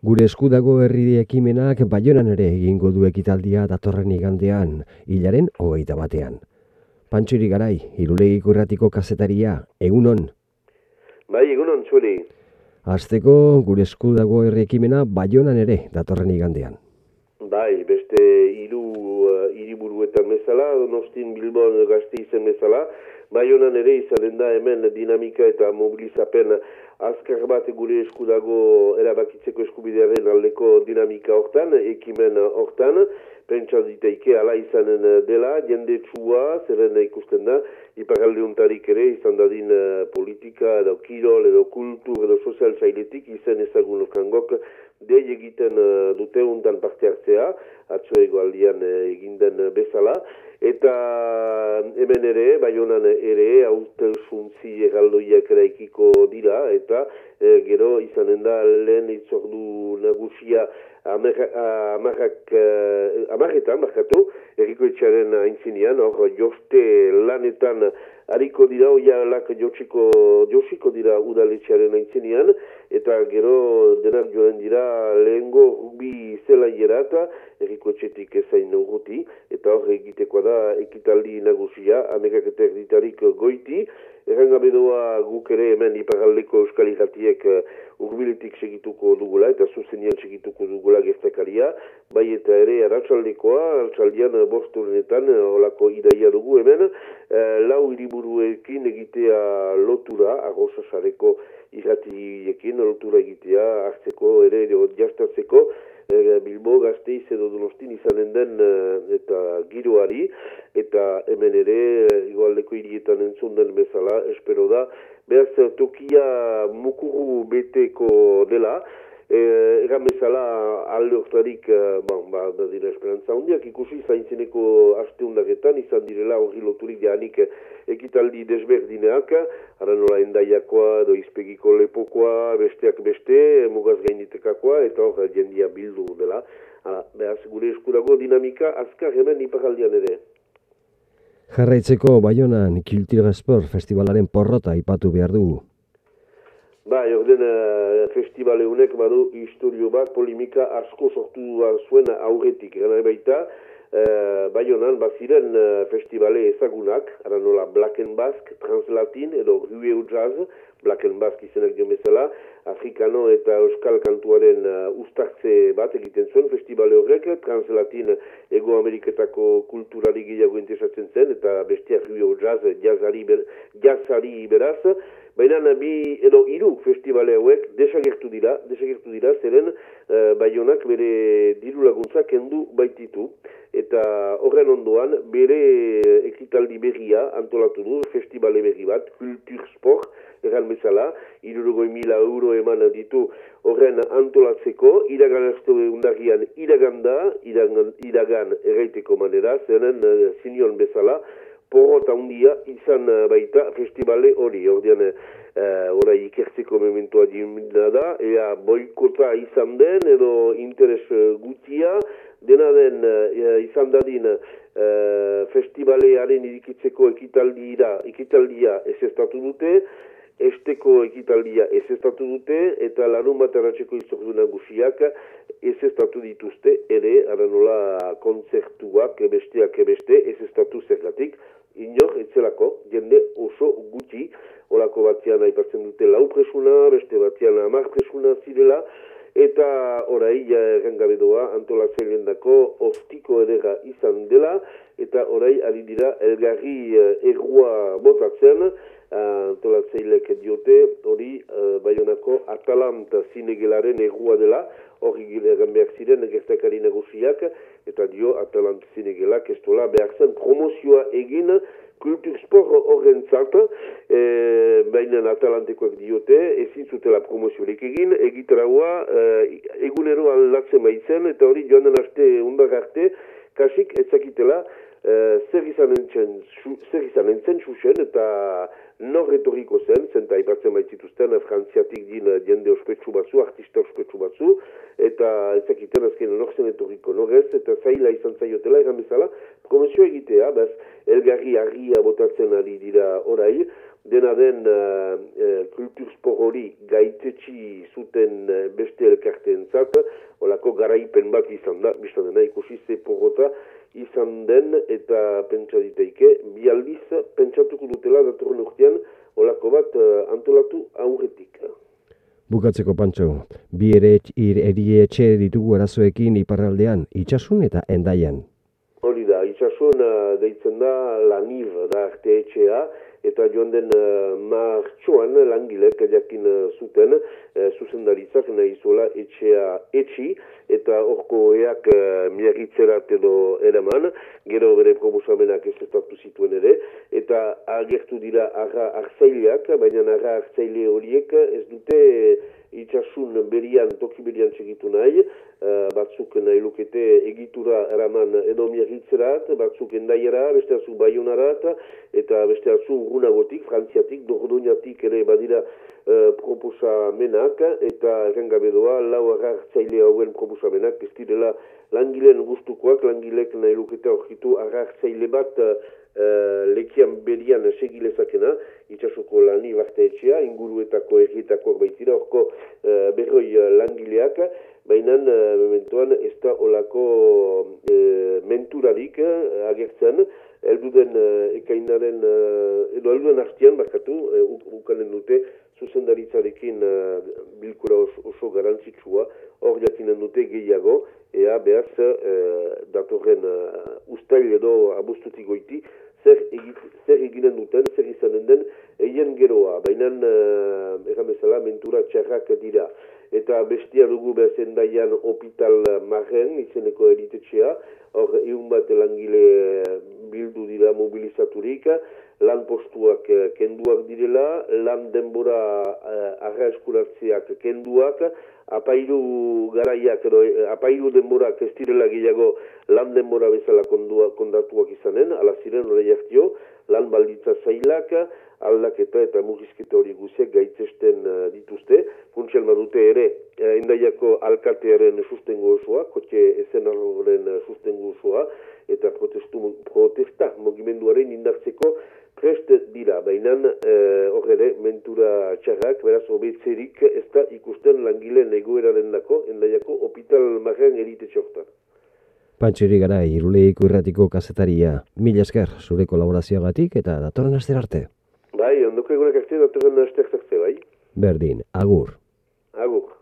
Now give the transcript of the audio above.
Gure eskudago herri ekimenak baionan ere egingo du ekitaldia datorren igandean, hilaren hogeita batean. Pantxuri garai, irulegiko erratiko kazetaria, egunon? Bai, egunon, txuri. Azteko, gure eskudago herri ekimena baionan ere datorren igandean. Bai, beste hiru uh, hiriburuetan bezala, Donostin Bilbon gazte izen bezala, Baionan ere izanen da hemen dinamika eta mobilizapen azkar bat gure eskudago erabakitzeko eskubidearen aldeko dinamika hortan, ekimen hortan, pentsa diteike ala izanen dela, jende txua, zerren ikusten da, iparalde untarik ere izan dadin uh, politika edo kirol edo kultur edo sozial zailetik izan ezagun okangok dei egiten uh, dute untan parte hartzea, atzo egualdian uh, eginden bezala, eta hemen ere, bai honan ere, haute suntzi egaldoiak eraikiko dira, eta e, gero izanen da lehen itzordu nagusia amarrak, amarretan, markatu, eriko etxaren aintzinean, hor joste lanetan hariko dira, oia lak josiko, dira udaletxearen aintzinean, eta gero denak joan dira lehengo rubi zela hierata, eriko etxetik ezain urruti, eta hor egitekoa da ekitaldi nagusia, amekak eta erditarik goiti, Errangabedoa guk ere hemen iparaldeko euskal irratiek uh, urbiletik segituko dugula eta zuzenian segituko dugula gertakaria, bai eta ere aratsaldekoa, aratsaldian bosturenetan uh, olako idaia dugu hemen, uh, lau hiriburuekin egitea lotura, arrosasareko irratiekin lotura egitea, hartzeko ere, jastatzeko, Eh, Bilbo gazteiz edo donostin izanen den uh, eta giroari eta hemen ere igualdeko hirietan entzun den bezala espero da. Behaz tokia mukuru beteko dela. Eh, egan bezala alde oktarik, eh, ba, ba, da dira esperantza hundiak, ikusi zaintzeneko aste hundaketan, izan direla hori loturik janik ekitaldi desberdineak, ara nola endaiakoa, do izpegiko lepokoa, besteak beste, mugaz gainitekakoa, eta hor jendia bildu dela. Hala, behaz, gure eskurago dinamika azkar hemen iparaldian ere. Jarraitzeko Baionan Kiltira Sport Festivalaren porrota ipatu behar dugu. Ba, orden uh, festivale honek badu historio bat polimika asko sortu zuen aurretik. Gana baita, uh, bai honan, baziren uh, festivale ezagunak, ara nola Black and Basque, Translatin edo Hueu Jazz, Black and Basque izenak jo bezala, Afrikano eta Euskal Kantuaren uh, ustartze bat egiten zuen festivale horrek, Translatin Ego Ameriketako kulturari gehiago interesatzen zen, eta bestia Hueu Jazz, jazzari, ber, jazzari beraz, Baina bi edo hiru festivale hauek desagertu dira, desagertu dira, zeren uh, Baionak bere diru laguntza kendu baititu. Eta horren ondoan bere ekitaldi berria antolatu du festivale berri bat, Kultur Erran bezala, irurogoi mila euro eman ditu horren antolatzeko, iragan astu undarrian iraganda, iragan, iragan erraiteko manera, zeren uh, sinion bezala, porrota handia izan uh, baita festivale hori, ordean uh, orai ikertzeko mementoa dimena da, ea boikota izan den edo interes gutia, dena den uh, izan dadin uh, festivalearen irikitzeko ekitaldia, ekitaldia ez estatu dute, esteko ekitaldia ez estatu dute, eta larun bat erratxeko izordu nagusiak ez estatu dituzte, ere, ara nola kontzertuak besteak beste, ez estatu zergatik, inor, etzelako, jende oso guti, olako batian aipatzen dute lau presuna, beste batian amar presuna zirela, eta orai errengabe doa antolatzen dako ostiko edera izan dela, eta orai ari dira elgarri uh, errua botatzen, antolatzeilek diote hori uh, Bayonako Atalanta zinegelaren errua dela, hori gileran behar ziren gertakari nagusiak, eta dio Atalanta zinegelak ez dola behar zen promozioa egin kulturspor horren zart, e, baina Atalantekoak diote, ezin zutela promoziorik egin, egitaraua e, egunero aldatzen baitzen, eta hori joan den arte, undak arte, kasik ezakitela, Uh, zer izan entzen, xuxen, eta nor etorriko zen, zenta ipatzen baitzituzten, frantziatik din jende ospetsu batzu, artista ospetsu batzu, eta ezakiten azken nor zen etorriko norez, eta zaila izan zaiotela, egan bezala, promesio egitea, bez, elgarri harria botatzen ari dira orai, dena den uh, kulturspor hori gaitetxi zuten uh, beste elkarteen zat, olako garaipen bat izan da, biztan dena ikusi ze porrota izan den eta pentsa diteike, bi aldiz pentsatuko dutela datorren urtean olako bat uh, antolatu aurretik. Bukatzeko pantxo, bi ere erie etxe ditugu arazoekin iparraldean, itxasun eta endaian. Itxasun uh, deitzen da laniv da arte etxea, eta joan den uh, martxoan langilek jakin uh, zuten uh, zuzendaritzak nahi zuela etxea etxi eta horko eak uh, miagitzerat edo eraman, gero bere probosamenak ez zituen ere, eta agertu dira arra arzaileak, baina arra arzaile horiek ez dute itxasun berian, toki berian segitu nahi, uh, batzuk nahi lukete egitura eraman edo miagitzerat, batzuk endaiera, beste atzu baionarat, eta beste atzu urgunagotik, frantziatik, dordoinatik ere badira uh, proposamenak, eta errengabe doa, lau agartzaile hauen proposamenak, ez direla langileen gustukoak, langilek nahi lukete horretu agartzaile bat, uh, lekian berian segilezakena, itxasuko lani barte etxea, inguruetako errietakoak baitira, orko uh, berroi langileak, baina uh, mementoan ez da olako uh, menturarik uh, agertzen, elduden uh, ekainaren, uh, edo elduden hastian, bakatu, uh, ukanen dute, zuzendaritzarekin uh, bilkura oso, oso garantzitsua, hor jakinen dute gehiago, ea behaz uh, datorren uh, ustail edo abustutik goiti, zer, zer eginen duten, zer izanen den, eien geroa, baina uh, mentura txarrak dira. Eta bestia dugu behazen daian hospital marren, izeneko eritetxea, hor egun bat langile bildu dira mobilizaturik, lan postuak kenduak direla, lan denbora uh, arra eskuratzeak kenduak, apairu garaiak edo apairu denborak ez direla gehiago lan denbora bezala kondua, kondatuak izanen, ala ziren hori jartio, lan balditza zailak, aldaketa eta mugizketa hori guziak gaitzesten dituzte. Funtsial dute ere, endaiako alkatearen sustengo osoa, kotxe ezen arroren sustengo osoa, eta protestu, protesta mogimenduaren indartzeko prest dira, baina hor ere, mentura txarrak, beraz, obetzerik ez da ikusten langileen egoeraren dako, endaiako hospital marren erite txortan. Pantxeri gara, iruleiko irratiko kazetaria. Mila esker, zure kolaborazioagatik eta datorren aster arte. Bai, ondoko egunak arte datorren aster arte, bai. Berdin, agur. Agur.